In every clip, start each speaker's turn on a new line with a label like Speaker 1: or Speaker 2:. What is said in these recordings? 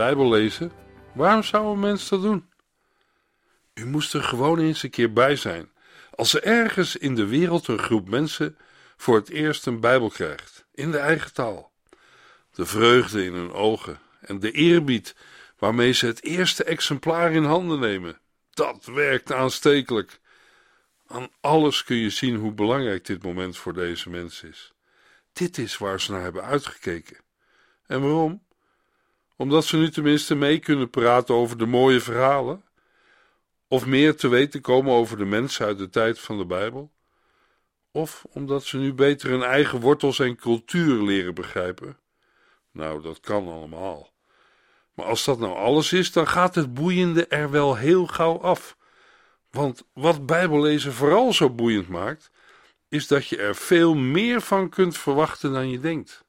Speaker 1: Bijbel lezen? Waarom zou een mens dat doen? U moest er gewoon eens een keer bij zijn. Als er ergens in de wereld een groep mensen voor het eerst een Bijbel krijgt, in de eigen taal. De vreugde in hun ogen en de eerbied waarmee ze het eerste exemplaar in handen nemen. Dat werkt aanstekelijk. Aan alles kun je zien hoe belangrijk dit moment voor deze mensen is. Dit is waar ze naar hebben uitgekeken. En waarom? Omdat ze nu tenminste mee kunnen praten over de mooie verhalen? Of meer te weten komen over de mensen uit de tijd van de Bijbel? Of omdat ze nu beter hun eigen wortels en cultuur leren begrijpen? Nou, dat kan allemaal. Maar als dat nou alles is, dan gaat het boeiende er wel heel gauw af. Want wat Bijbellezen vooral zo boeiend maakt, is dat je er veel meer van kunt verwachten dan je denkt.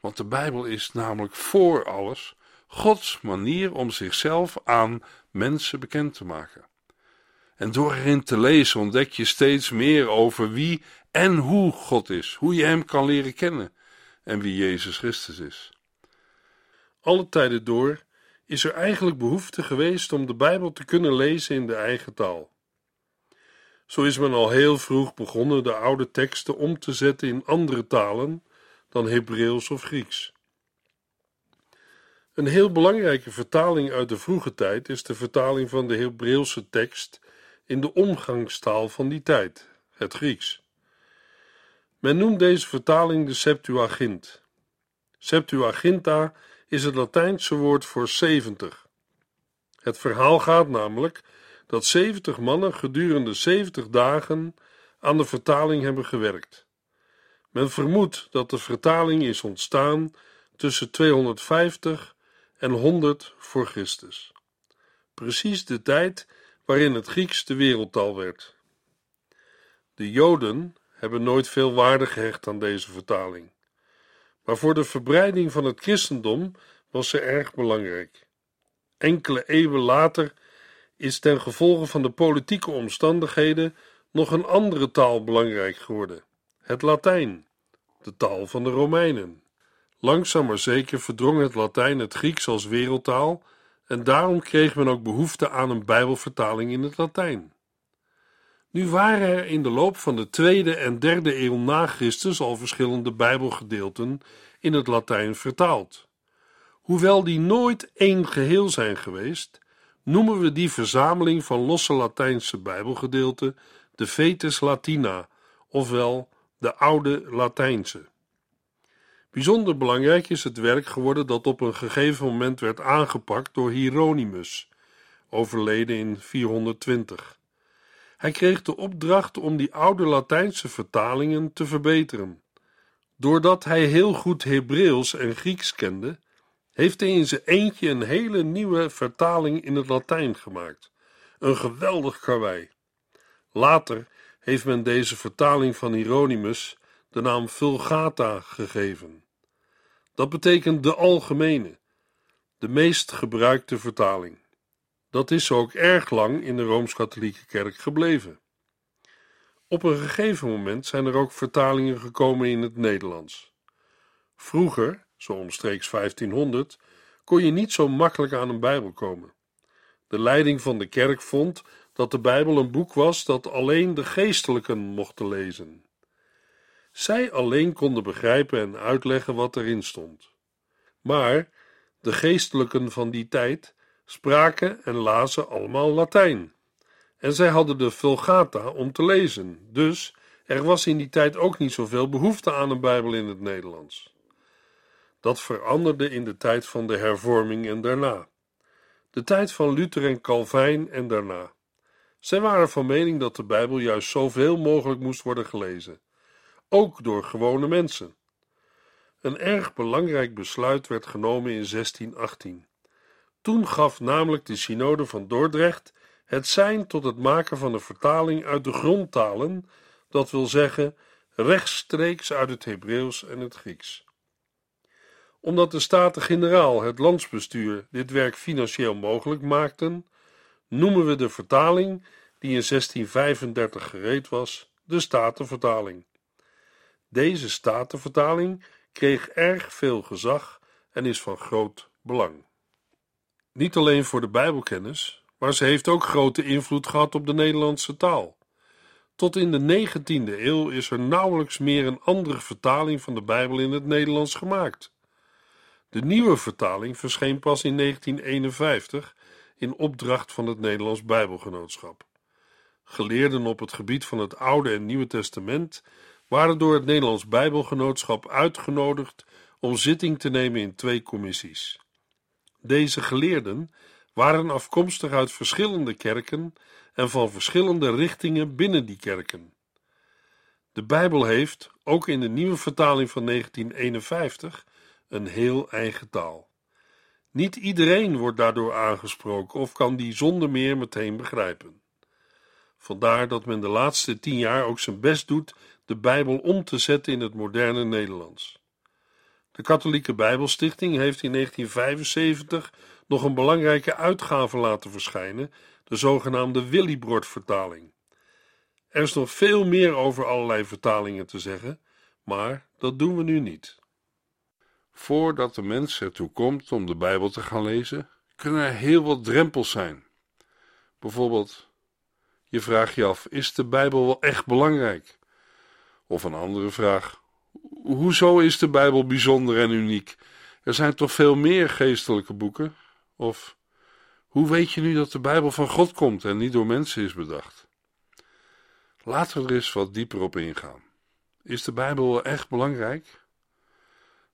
Speaker 1: Want de Bijbel is namelijk voor alles Gods manier om zichzelf aan mensen bekend te maken. En door erin te lezen ontdek je steeds meer over wie en hoe God is, hoe je Hem kan leren kennen en wie Jezus Christus is. Alle tijden door is er eigenlijk behoefte geweest om de Bijbel te kunnen lezen in de eigen taal. Zo is men al heel vroeg begonnen de oude teksten om te zetten in andere talen dan Hebreeuws of Grieks. Een heel belangrijke vertaling uit de vroege tijd is de vertaling van de Hebreeuwse tekst in de omgangstaal van die tijd, het Grieks. Men noemt deze vertaling de Septuagint. Septuaginta is het Latijnse woord voor 70. Het verhaal gaat namelijk dat 70 mannen gedurende 70 dagen aan de vertaling hebben gewerkt. Men vermoedt dat de vertaling is ontstaan tussen 250 en 100 voor Christus. Precies de tijd waarin het Grieks de wereldtaal werd. De Joden hebben nooit veel waarde gehecht aan deze vertaling. Maar voor de verbreiding van het christendom was ze erg belangrijk. Enkele eeuwen later is ten gevolge van de politieke omstandigheden nog een andere taal belangrijk geworden: het Latijn de taal van de Romeinen. Langzaam maar zeker verdrong het Latijn het Grieks als wereldtaal en daarom kreeg men ook behoefte aan een Bijbelvertaling in het Latijn. Nu waren er in de loop van de tweede en derde eeuw na Christus al verschillende Bijbelgedeelten in het Latijn vertaald. Hoewel die nooit één geheel zijn geweest, noemen we die verzameling van losse Latijnse Bijbelgedeelten de Vetus Latina, ofwel de oude Latijnse. Bijzonder belangrijk is het werk geworden dat op een gegeven moment werd aangepakt door Hieronymus, overleden in 420. Hij kreeg de opdracht om die oude Latijnse vertalingen te verbeteren. Doordat hij heel goed Hebreeuws en Grieks kende, heeft hij in zijn eentje een hele nieuwe vertaling in het Latijn gemaakt. Een geweldig karwei. Later heeft men deze vertaling van Hieronymus de naam Vulgata gegeven. Dat betekent de algemene, de meest gebruikte vertaling. Dat is ook erg lang in de Rooms-Katholieke Kerk gebleven. Op een gegeven moment zijn er ook vertalingen gekomen in het Nederlands. Vroeger, zo omstreeks 1500, kon je niet zo makkelijk aan een Bijbel komen. De leiding van de kerk vond dat de Bijbel een boek was dat alleen de geestelijken mochten lezen. Zij alleen konden begrijpen en uitleggen wat erin stond. Maar de geestelijken van die tijd spraken en lazen allemaal Latijn. En zij hadden de Vulgata om te lezen, dus er was in die tijd ook niet zoveel behoefte aan een Bijbel in het Nederlands. Dat veranderde in de tijd van de hervorming en daarna. De tijd van Luther en Calvijn en daarna. Zij waren van mening dat de Bijbel juist zoveel mogelijk moest worden gelezen, ook door gewone mensen. Een erg belangrijk besluit werd genomen in 1618. Toen gaf namelijk de synode van Dordrecht het zijn tot het maken van een vertaling uit de grondtalen, dat wil zeggen rechtstreeks uit het Hebreeuws en het Grieks. Omdat de Staten-Generaal, het landsbestuur, dit werk financieel mogelijk maakten, noemen we de vertaling, die in 1635 gereed was, de Statenvertaling. Deze Statenvertaling kreeg erg veel gezag en is van groot belang. Niet alleen voor de Bijbelkennis, maar ze heeft ook grote invloed gehad op de Nederlandse taal. Tot in de 19e eeuw is er nauwelijks meer een andere vertaling van de Bijbel in het Nederlands gemaakt. De nieuwe vertaling verscheen pas in 1951 in opdracht van het Nederlands Bijbelgenootschap. Geleerden op het gebied van het Oude en Nieuwe Testament waren door het Nederlands Bijbelgenootschap uitgenodigd om zitting te nemen in twee commissies. Deze geleerden waren afkomstig uit verschillende kerken en van verschillende richtingen binnen die kerken. De Bijbel heeft, ook in de nieuwe vertaling van 1951, een heel eigen taal. Niet iedereen wordt daardoor aangesproken of kan die zonder meer meteen begrijpen. Vandaar dat men de laatste tien jaar ook zijn best doet de Bijbel om te zetten in het moderne Nederlands. De Katholieke Bijbelstichting heeft in 1975 nog een belangrijke uitgave laten verschijnen, de zogenaamde Willibrord-vertaling. Er is nog veel meer over allerlei vertalingen te zeggen, maar dat doen we nu niet.
Speaker 2: Voordat de mens ertoe komt om de Bijbel te gaan lezen, kunnen er heel wat drempels zijn. Bijvoorbeeld, je vraagt je af: is de Bijbel wel echt belangrijk? Of een andere vraag: hoezo is de Bijbel bijzonder en uniek? Er zijn toch veel meer geestelijke boeken? Of hoe weet je nu dat de Bijbel van God komt en niet door mensen is bedacht? Laten we er eens wat dieper op ingaan. Is de Bijbel wel echt belangrijk?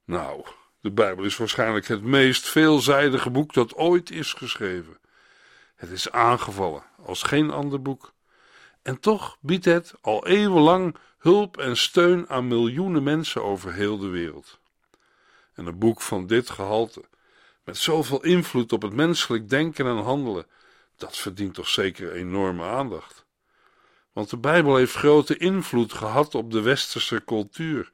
Speaker 2: Nou, de Bijbel is waarschijnlijk het meest veelzijdige boek dat ooit is geschreven. Het is aangevallen als geen ander boek. En toch biedt het al eeuwenlang hulp en steun aan miljoenen mensen over heel de wereld. En een boek van dit gehalte, met zoveel invloed op het menselijk denken en handelen, dat verdient toch zeker enorme aandacht. Want de Bijbel heeft grote invloed gehad op de westerse cultuur.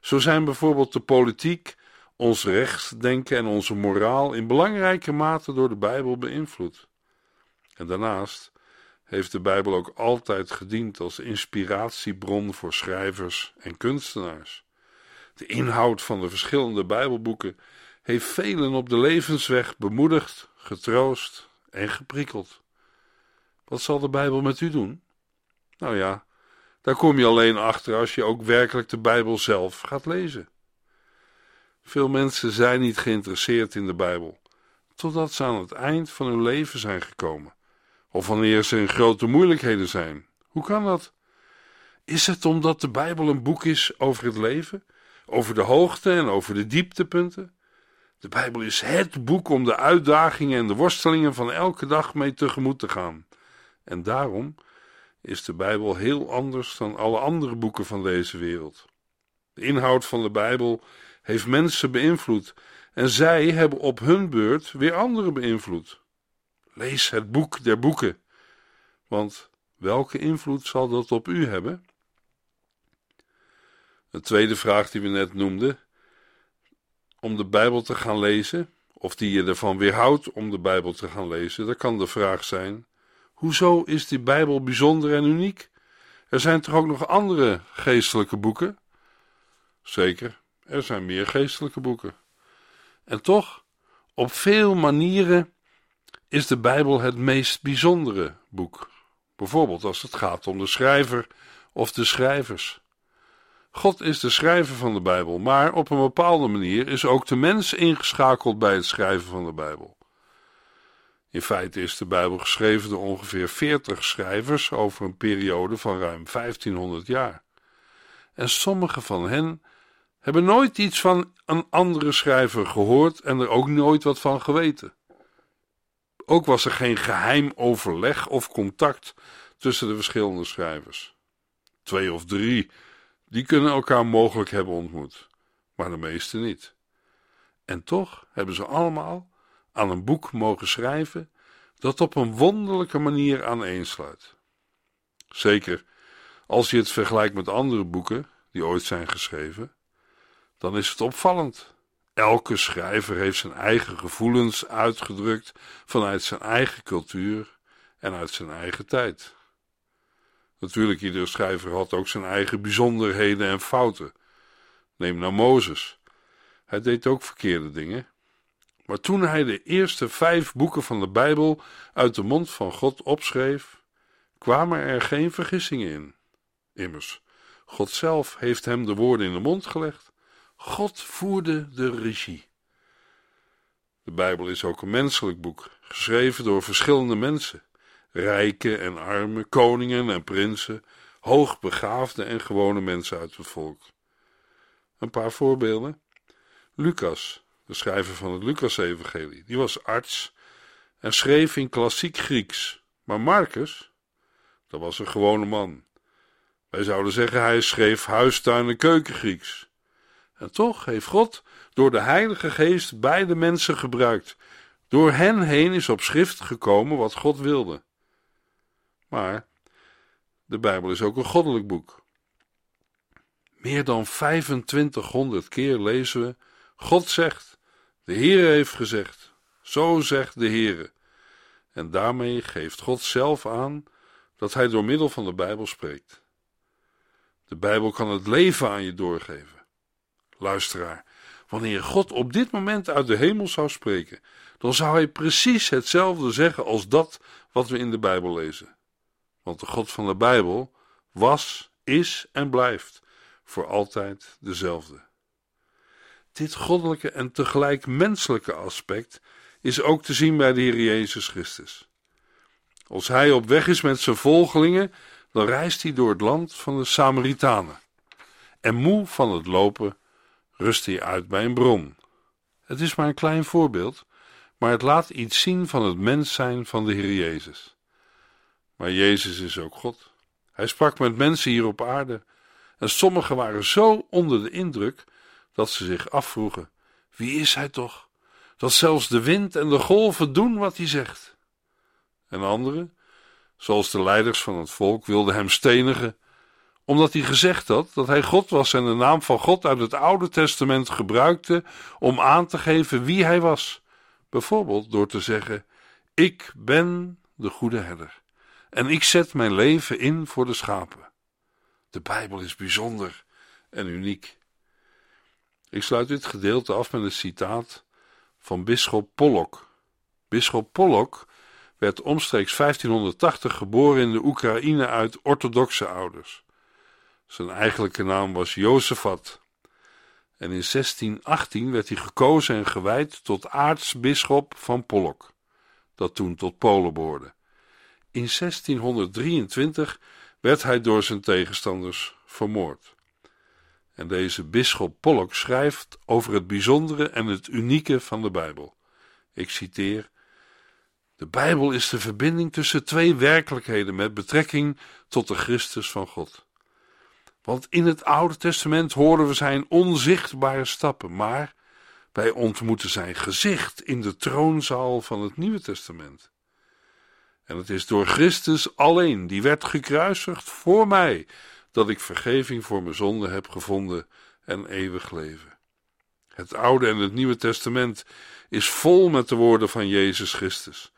Speaker 2: Zo zijn bijvoorbeeld de politiek, ons rechtsdenken en onze moraal in belangrijke mate door de Bijbel beïnvloed. En daarnaast heeft de Bijbel ook altijd gediend als inspiratiebron voor schrijvers en kunstenaars. De inhoud van de verschillende Bijbelboeken heeft velen op de levensweg bemoedigd, getroost en geprikkeld. Wat zal de Bijbel met u doen? Nou ja, daar kom je alleen achter als je ook werkelijk de Bijbel zelf gaat lezen. Veel mensen zijn niet geïnteresseerd in de Bijbel, totdat ze aan het eind van hun leven zijn gekomen, of wanneer ze in grote moeilijkheden zijn. Hoe kan dat? Is het omdat de Bijbel een boek is over het leven, over de hoogte en over de dieptepunten? De Bijbel is het boek om de uitdagingen en de worstelingen van elke dag mee tegemoet te gaan. En daarom is de Bijbel heel anders dan alle andere boeken van deze wereld. De inhoud van de Bijbel heeft mensen beïnvloed en zij hebben op hun beurt weer anderen beïnvloed. Lees het boek der boeken, want welke invloed zal dat op u hebben? De tweede vraag die we net noemden, om de Bijbel te gaan lezen, of die je ervan weerhoudt om de Bijbel te gaan lezen, dan kan de vraag zijn: hoezo is die Bijbel bijzonder en uniek? Er zijn toch ook nog andere geestelijke boeken? Zeker, er zijn meer geestelijke boeken. En toch, op veel manieren is de Bijbel het meest bijzondere boek. Bijvoorbeeld als het gaat om de schrijver of de schrijvers. God is de schrijver van de Bijbel, maar op een bepaalde manier is ook de mens ingeschakeld bij het schrijven van de Bijbel. In feite is de Bijbel geschreven door ongeveer 40 schrijvers over een periode van ruim 1500 jaar. En sommige van hen hebben nooit iets van een andere schrijver gehoord en er ook nooit wat van geweten. Ook was er geen geheim overleg of contact tussen de verschillende schrijvers. Twee of drie, die kunnen elkaar mogelijk hebben ontmoet. maar de meeste niet. En toch hebben ze allemaal aan een boek mogen schrijven dat op een wonderlijke manier aaneensluit. Zeker als je het vergelijkt met andere boeken die ooit zijn geschreven, dan is het opvallend. Elke schrijver heeft zijn eigen gevoelens uitgedrukt vanuit zijn eigen cultuur en uit zijn eigen tijd. Natuurlijk, iedere schrijver had ook zijn eigen bijzonderheden en fouten. Neem nou Mozes. Hij deed ook verkeerde dingen. Maar toen hij de eerste vijf boeken van de Bijbel uit de mond van God opschreef, kwamen er geen vergissingen in. Immers, God zelf heeft hem de woorden in de mond gelegd. God voerde de regie. De Bijbel is ook een menselijk boek, geschreven door verschillende mensen: rijke en arme, koningen en prinsen, hoogbegaafde en gewone mensen uit het volk. Een paar voorbeelden. Lucas, de schrijver van het Lucas-evangelie, die was arts en schreef in klassiek Grieks. Maar Marcus, dat was een gewone man. Wij zouden zeggen hij schreef huistuin- en keukengrieks. En toch heeft God door de Heilige Geest beide mensen gebruikt. Door hen heen is op schrift gekomen wat God wilde. Maar de Bijbel is ook een goddelijk boek. Meer dan 2500 keer lezen we: God zegt, de Heer heeft gezegd, zo zegt de Heer. En daarmee geeft God zelf aan dat Hij door middel van de Bijbel spreekt. De Bijbel kan het leven aan je doorgeven. Luisteraar, wanneer God op dit moment uit de hemel zou spreken, dan zou Hij precies hetzelfde zeggen als dat wat we in de Bijbel lezen. Want de God van de Bijbel was, is en blijft voor altijd dezelfde. Dit goddelijke en tegelijk menselijke aspect is ook te zien bij de Heer Jezus Christus. Als hij op weg is met zijn volgelingen, dan reist hij door het land van de Samaritanen. En moe van het lopen, rust hij uit bij een bron. Het is maar een klein voorbeeld, maar het laat iets zien van het mens zijn van de Heer Jezus. Maar Jezus is ook God. Hij sprak met mensen hier op aarde en sommigen waren zo onder de indruk dat ze zich afvroegen: wie is hij toch? Dat zelfs de wind en de golven doen wat hij zegt. En anderen, zoals de leiders van het volk, wilden hem stenigen, omdat hij gezegd had dat hij God was en de naam van God uit het Oude Testament gebruikte om aan te geven wie hij was. Bijvoorbeeld door te zeggen: Ik ben de goede herder en ik zet mijn leven in voor de schapen. De Bijbel is bijzonder en uniek. Ik sluit dit gedeelte af met een citaat van bisschop Pollock. Bisschop Pollock werd omstreeks 1580 geboren in de Oekraïne uit orthodoxe ouders. Zijn eigenlijke naam was Jozefat. En in 1618 werd hij gekozen en gewijd tot aartsbisschop van Pollock, dat toen tot Polen behoorde. In 1623 werd hij door zijn tegenstanders vermoord. En deze bisschop Pollock schrijft over het bijzondere en het unieke van de Bijbel. Ik citeer: De Bijbel is de verbinding tussen twee werkelijkheden met betrekking tot de Christus van God. Want in het Oude Testament horen we zijn onzichtbare stappen, maar wij ontmoeten zijn gezicht in de troonzaal van het Nieuwe Testament. En het is door Christus alleen, die werd gekruisigd voor mij, dat ik vergeving voor mijn zonde heb gevonden en eeuwig leven. Het Oude en het Nieuwe Testament is vol met de woorden van Jezus Christus.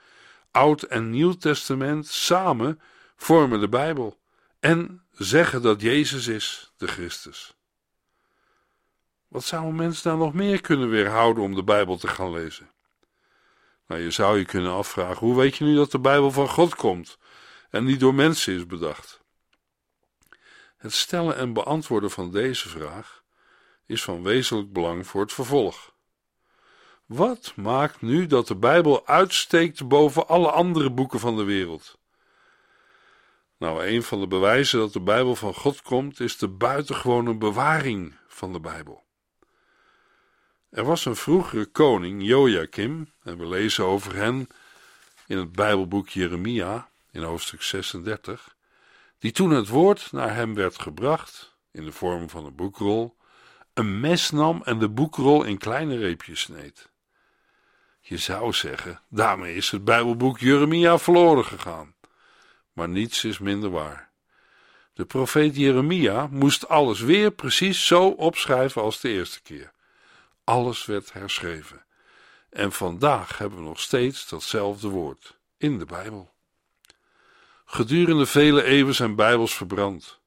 Speaker 2: Oud en Nieuw Testament samen vormen de Bijbel en zeggen dat Jezus is de Christus. Wat zou een mens daar nog meer kunnen weerhouden om de Bijbel te gaan lezen? Nou, je zou je kunnen afvragen: hoe weet je nu dat de Bijbel van God komt en niet door mensen is bedacht? Het stellen en beantwoorden van deze vraag is van wezenlijk belang voor het vervolg. Wat maakt nu dat de Bijbel uitsteekt boven alle andere boeken van de wereld? Nou, een van de bewijzen dat de Bijbel van God komt, is de buitengewone bewaring van de Bijbel. Er was een vroegere koning, Joachim, en we lezen over hen in het Bijbelboek Jeremia, in hoofdstuk 36, die toen het woord naar hem werd gebracht, in de vorm van een boekrol, een mes nam en de boekrol in kleine reepjes sneed. Je zou zeggen, daarmee is het Bijbelboek Jeremia verloren gegaan. Maar niets is minder waar. De profeet Jeremia moest alles weer precies zo opschrijven als de eerste keer. Alles werd herschreven. En vandaag hebben we nog steeds datzelfde woord in de Bijbel. Gedurende vele eeuwen zijn Bijbels verbrand.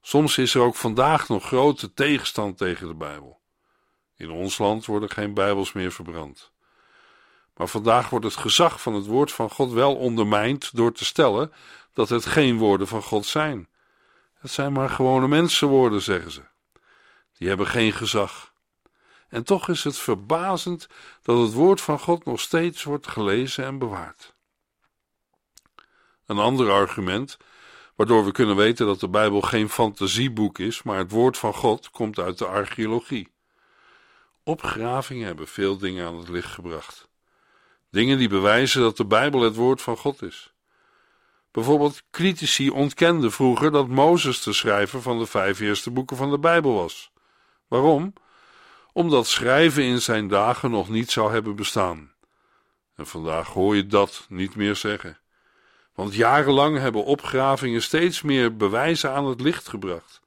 Speaker 2: Soms is er ook vandaag nog grote tegenstand tegen de Bijbel. In ons land worden geen Bijbels meer verbrand. Maar vandaag wordt het gezag van het woord van God wel ondermijnd door te stellen dat het geen woorden van God zijn. Het zijn maar gewone mensenwoorden, zeggen ze. Die hebben geen gezag. En toch is het verbazend dat het woord van God nog steeds wordt gelezen en bewaard. Een ander argument, waardoor we kunnen weten dat de Bijbel geen fantasieboek is, maar het woord van God, komt uit de archeologie. Opgravingen hebben veel dingen aan het licht gebracht. Dingen die bewijzen dat de Bijbel het woord van God is. Bijvoorbeeld, critici ontkenden vroeger dat Mozes de schrijver van de vijf eerste boeken van de Bijbel was. Waarom? Omdat schrijven in zijn dagen nog niet zou hebben bestaan. En vandaag hoor je dat niet meer zeggen. Want jarenlang hebben opgravingen steeds meer bewijzen aan het licht gebracht.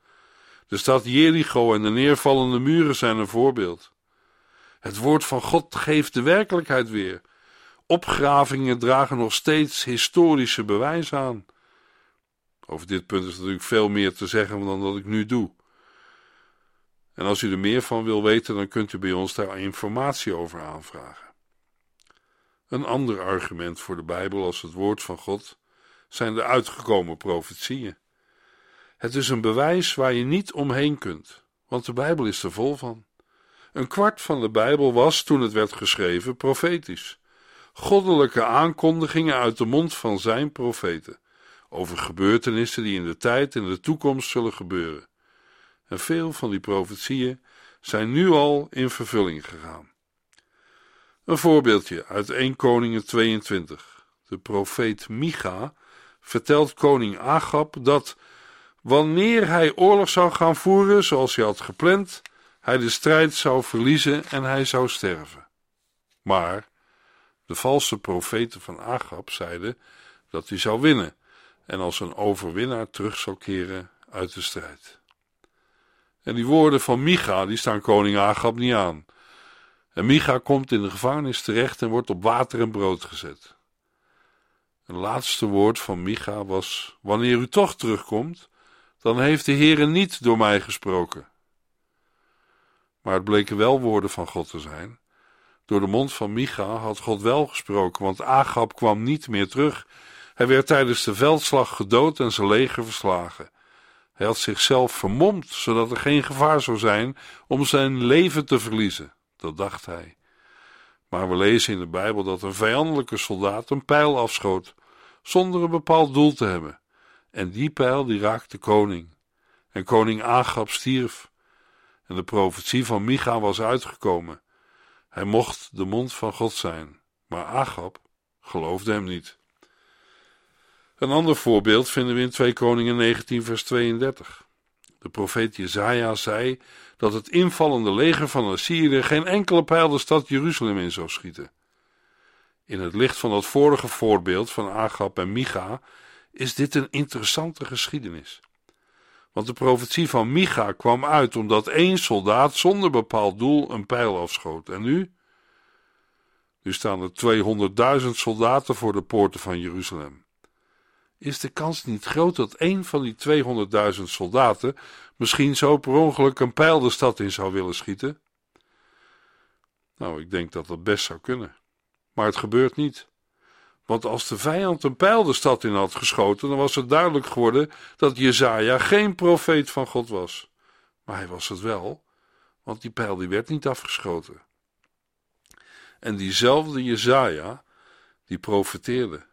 Speaker 2: De stad Jericho en de neervallende muren zijn een voorbeeld. Het woord van God geeft de werkelijkheid weer. Opgravingen dragen nog steeds historische bewijzen aan. Over dit punt is natuurlijk veel meer te zeggen dan dat ik nu doe. En als u er meer van wil weten, dan kunt u bij ons daar informatie over aanvragen. Een ander argument voor de Bijbel als het woord van God zijn de uitgekomen profetieën. Het is een bewijs waar je niet omheen kunt, want de Bijbel is er vol van. Een kwart van de Bijbel was, toen het werd geschreven, profetisch. Goddelijke aankondigingen uit de mond van zijn profeten over gebeurtenissen die in de tijd en de toekomst zullen gebeuren. En veel van die profetieën zijn nu al in vervulling gegaan. Een voorbeeldje uit 1 Koningen 22. De profeet Micha vertelt koning Agab dat wanneer hij oorlog zou gaan voeren zoals hij had gepland, hij de strijd zou verliezen en hij zou sterven. Maar de valse profeten van Agab zeiden dat hij zou winnen en als een overwinnaar terug zou keren uit de strijd. En die woorden van Micha, die staan koning Agab niet aan. En Micha komt in de gevangenis terecht en wordt op water en brood gezet. Een laatste woord van Micha was: Wanneer u toch terugkomt, dan heeft de Heere niet door mij gesproken. Maar het bleken wel woorden van God te zijn. Door de mond van Micha had God wel gesproken, want Agab kwam niet meer terug. Hij werd tijdens de veldslag gedood en zijn leger verslagen. Hij had zichzelf vermomd, zodat er geen gevaar zou zijn om zijn leven te verliezen. Dat dacht hij. Maar we lezen in de Bijbel dat een vijandelijke soldaat een pijl afschoot, zonder een bepaald doel te hebben. En die pijl die raakte koning. En koning Agab stierf. En de profetie van Micha was uitgekomen. Hij mocht de mond van God zijn, maar Agab geloofde hem niet. Een ander voorbeeld vinden we in 2 Koningen 19 vers 32. De profeet Jezaja zei dat het invallende leger van Assyrië geen enkele pijl de stad Jeruzalem in zou schieten. In het licht van dat vorige voorbeeld van Agab en Micha is dit een interessante geschiedenis. Want de profetie van Micha kwam uit omdat één soldaat zonder bepaald doel een pijl afschoot. En nu? Nu staan er 200.000 soldaten voor de poorten van Jeruzalem. Is de kans niet groot dat één van die 200.000 soldaten misschien zo per ongeluk een pijl de stad in zou willen schieten? Nou, ik denk dat dat best zou kunnen. Maar het gebeurt niet. Want als de vijand een pijl de stad in had geschoten, dan was het duidelijk geworden dat Jezaja geen profeet van God was. Maar hij was het wel, want die pijl die werd niet afgeschoten. En diezelfde Jezaja, die profeteerde.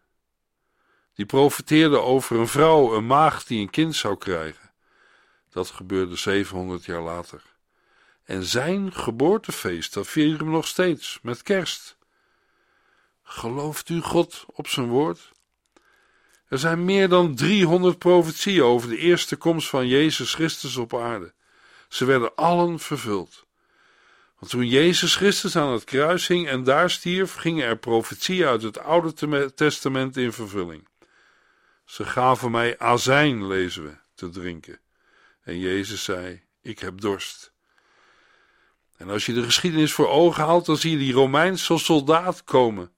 Speaker 2: Die profeteerde over een vrouw, een maagd die een kind zou krijgen. Dat gebeurde 700 jaar later. En zijn geboortefeest, dat vieren we nog steeds, met kerst. Gelooft u God op zijn woord? Er zijn meer dan 300 profetieën over de eerste komst van Jezus Christus op aarde. Ze werden allen vervuld. Want toen Jezus Christus aan het kruis hing en daar stierf, gingen er profetieën uit het Oude Testament in vervulling. Ze gaven mij azijn, lezen we, te drinken. En Jezus zei: Ik heb dorst. En als je de geschiedenis voor ogen haalt, dan zie je die Romeinse soldaat komen.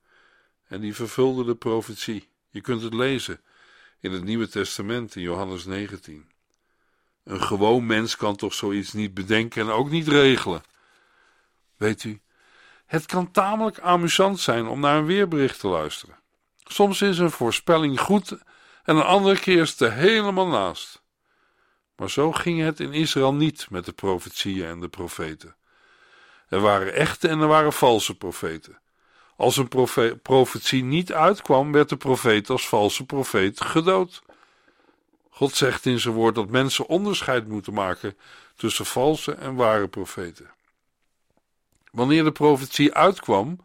Speaker 2: En die vervulde de profetie. Je kunt het lezen in het Nieuwe Testament in Johannes 19. Een gewoon mens kan toch zoiets niet bedenken en ook niet regelen. Weet u, het kan tamelijk amusant zijn om naar een weerbericht te luisteren. Soms is een voorspelling goed en een andere keer is het er helemaal naast. Maar zo ging het in Israël niet met de profetieën en de profeten. Er waren echte en er waren valse profeten. Als een profetie niet uitkwam, werd de profeet als valse profeet gedood. God zegt in zijn woord dat mensen onderscheid moeten maken tussen valse en ware profeten. Wanneer de profetie uitkwam,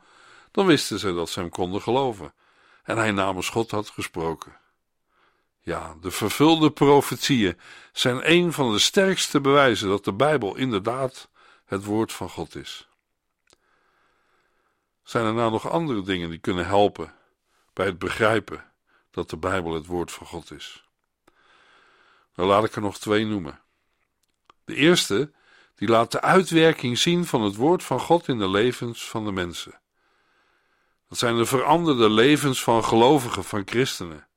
Speaker 2: dan wisten ze dat ze hem konden geloven en hij namens God had gesproken. Ja, de vervulde profetieën zijn een van de sterkste bewijzen dat de Bijbel inderdaad het woord van God is. Zijn er nou nog andere dingen die kunnen helpen bij het begrijpen dat de Bijbel het woord van God is? Nou laat ik er nog twee noemen. De eerste, die laat de uitwerking zien van het woord van God in de levens van de mensen. Dat zijn de veranderde levens van gelovigen, van christenen.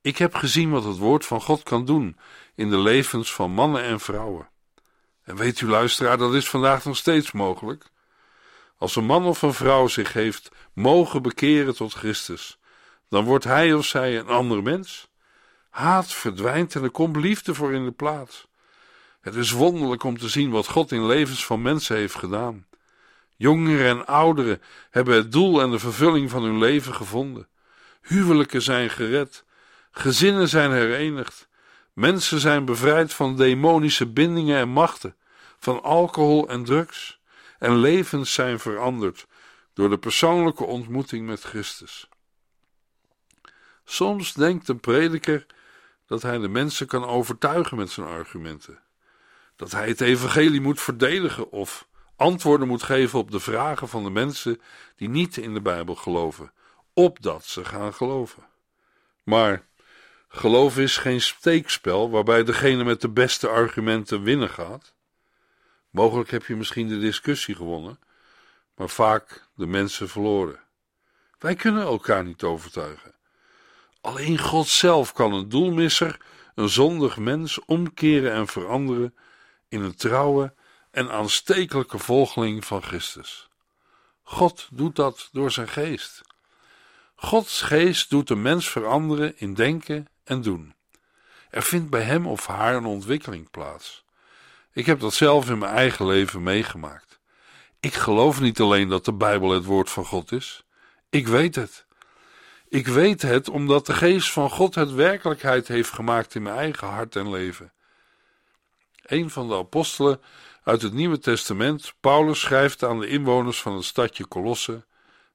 Speaker 2: Ik heb gezien wat het woord van God kan doen in de levens van mannen en vrouwen. En weet u, luisteraar, dat is vandaag nog steeds mogelijk. Als een man of een vrouw zich heeft mogen bekeren tot Christus, dan wordt hij of zij een ander mens. Haat verdwijnt en er komt liefde voor in de plaats. Het is wonderlijk om te zien wat God in levens van mensen heeft gedaan. Jongeren en ouderen hebben het doel en de vervulling van hun leven gevonden. Huwelijken zijn gered, gezinnen zijn herenigd, mensen zijn bevrijd van demonische bindingen en machten, van alcohol en drugs, en levens zijn veranderd door de persoonlijke ontmoeting met Christus. Soms denkt een prediker dat hij de mensen kan overtuigen met zijn argumenten, dat hij het evangelie moet verdedigen of antwoorden moet geven op de vragen van de mensen die niet in de Bijbel geloven, opdat ze gaan geloven. Maar geloof is geen steekspel waarbij degene met de beste argumenten winnen gaat. Mogelijk heb je misschien de discussie gewonnen, maar vaak de mensen verloren. Wij kunnen elkaar niet overtuigen. Alleen God zelf kan een doelmisser, een zondig mens, omkeren en veranderen in een trouwe en aanstekelijke volgeling van Christus. God doet dat door zijn geest. Gods geest doet de mens veranderen in denken en doen. Er vindt bij hem of haar een ontwikkeling plaats. Ik heb dat zelf in mijn eigen leven meegemaakt. Ik geloof niet alleen dat de Bijbel het woord van God is, ik weet het. Ik weet het omdat de geest van God het werkelijkheid heeft gemaakt in mijn eigen hart en leven. Een van de apostelen uit het Nieuwe Testament, Paulus, schrijft aan de inwoners van het stadje Colosse: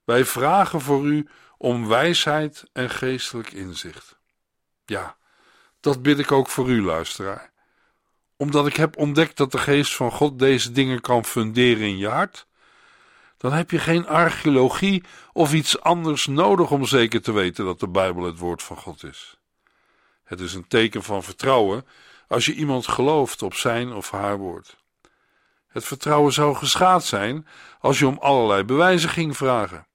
Speaker 2: Wij vragen voor u om wijsheid en geestelijk inzicht. Ja, dat bid ik ook voor u, luisteraar. Omdat ik heb ontdekt dat de geest van God deze dingen kan funderen in je hart, dan heb je geen archeologie of iets anders nodig om zeker te weten dat de Bijbel het woord van God is. Het is een teken van vertrouwen als je iemand gelooft op zijn of haar woord. Het vertrouwen zou geschaad zijn als je om allerlei bewijzen ging vragen.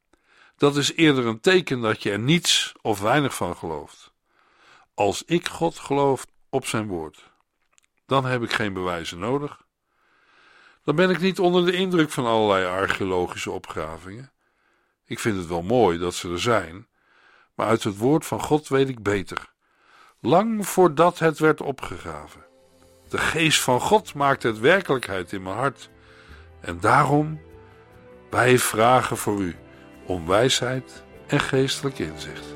Speaker 2: Dat is eerder een teken dat je er niets of weinig van gelooft. Als ik God geloof op zijn woord, dan heb ik geen bewijzen nodig. Dan ben ik niet onder de indruk van allerlei archeologische opgravingen. Ik vind het wel mooi dat ze er zijn, maar uit het woord van God weet ik beter. Lang voordat het werd opgegraven. De geest van God maakt het werkelijkheid in mijn hart. En daarom, wij vragen voor u om wijsheid en geestelijk inzicht.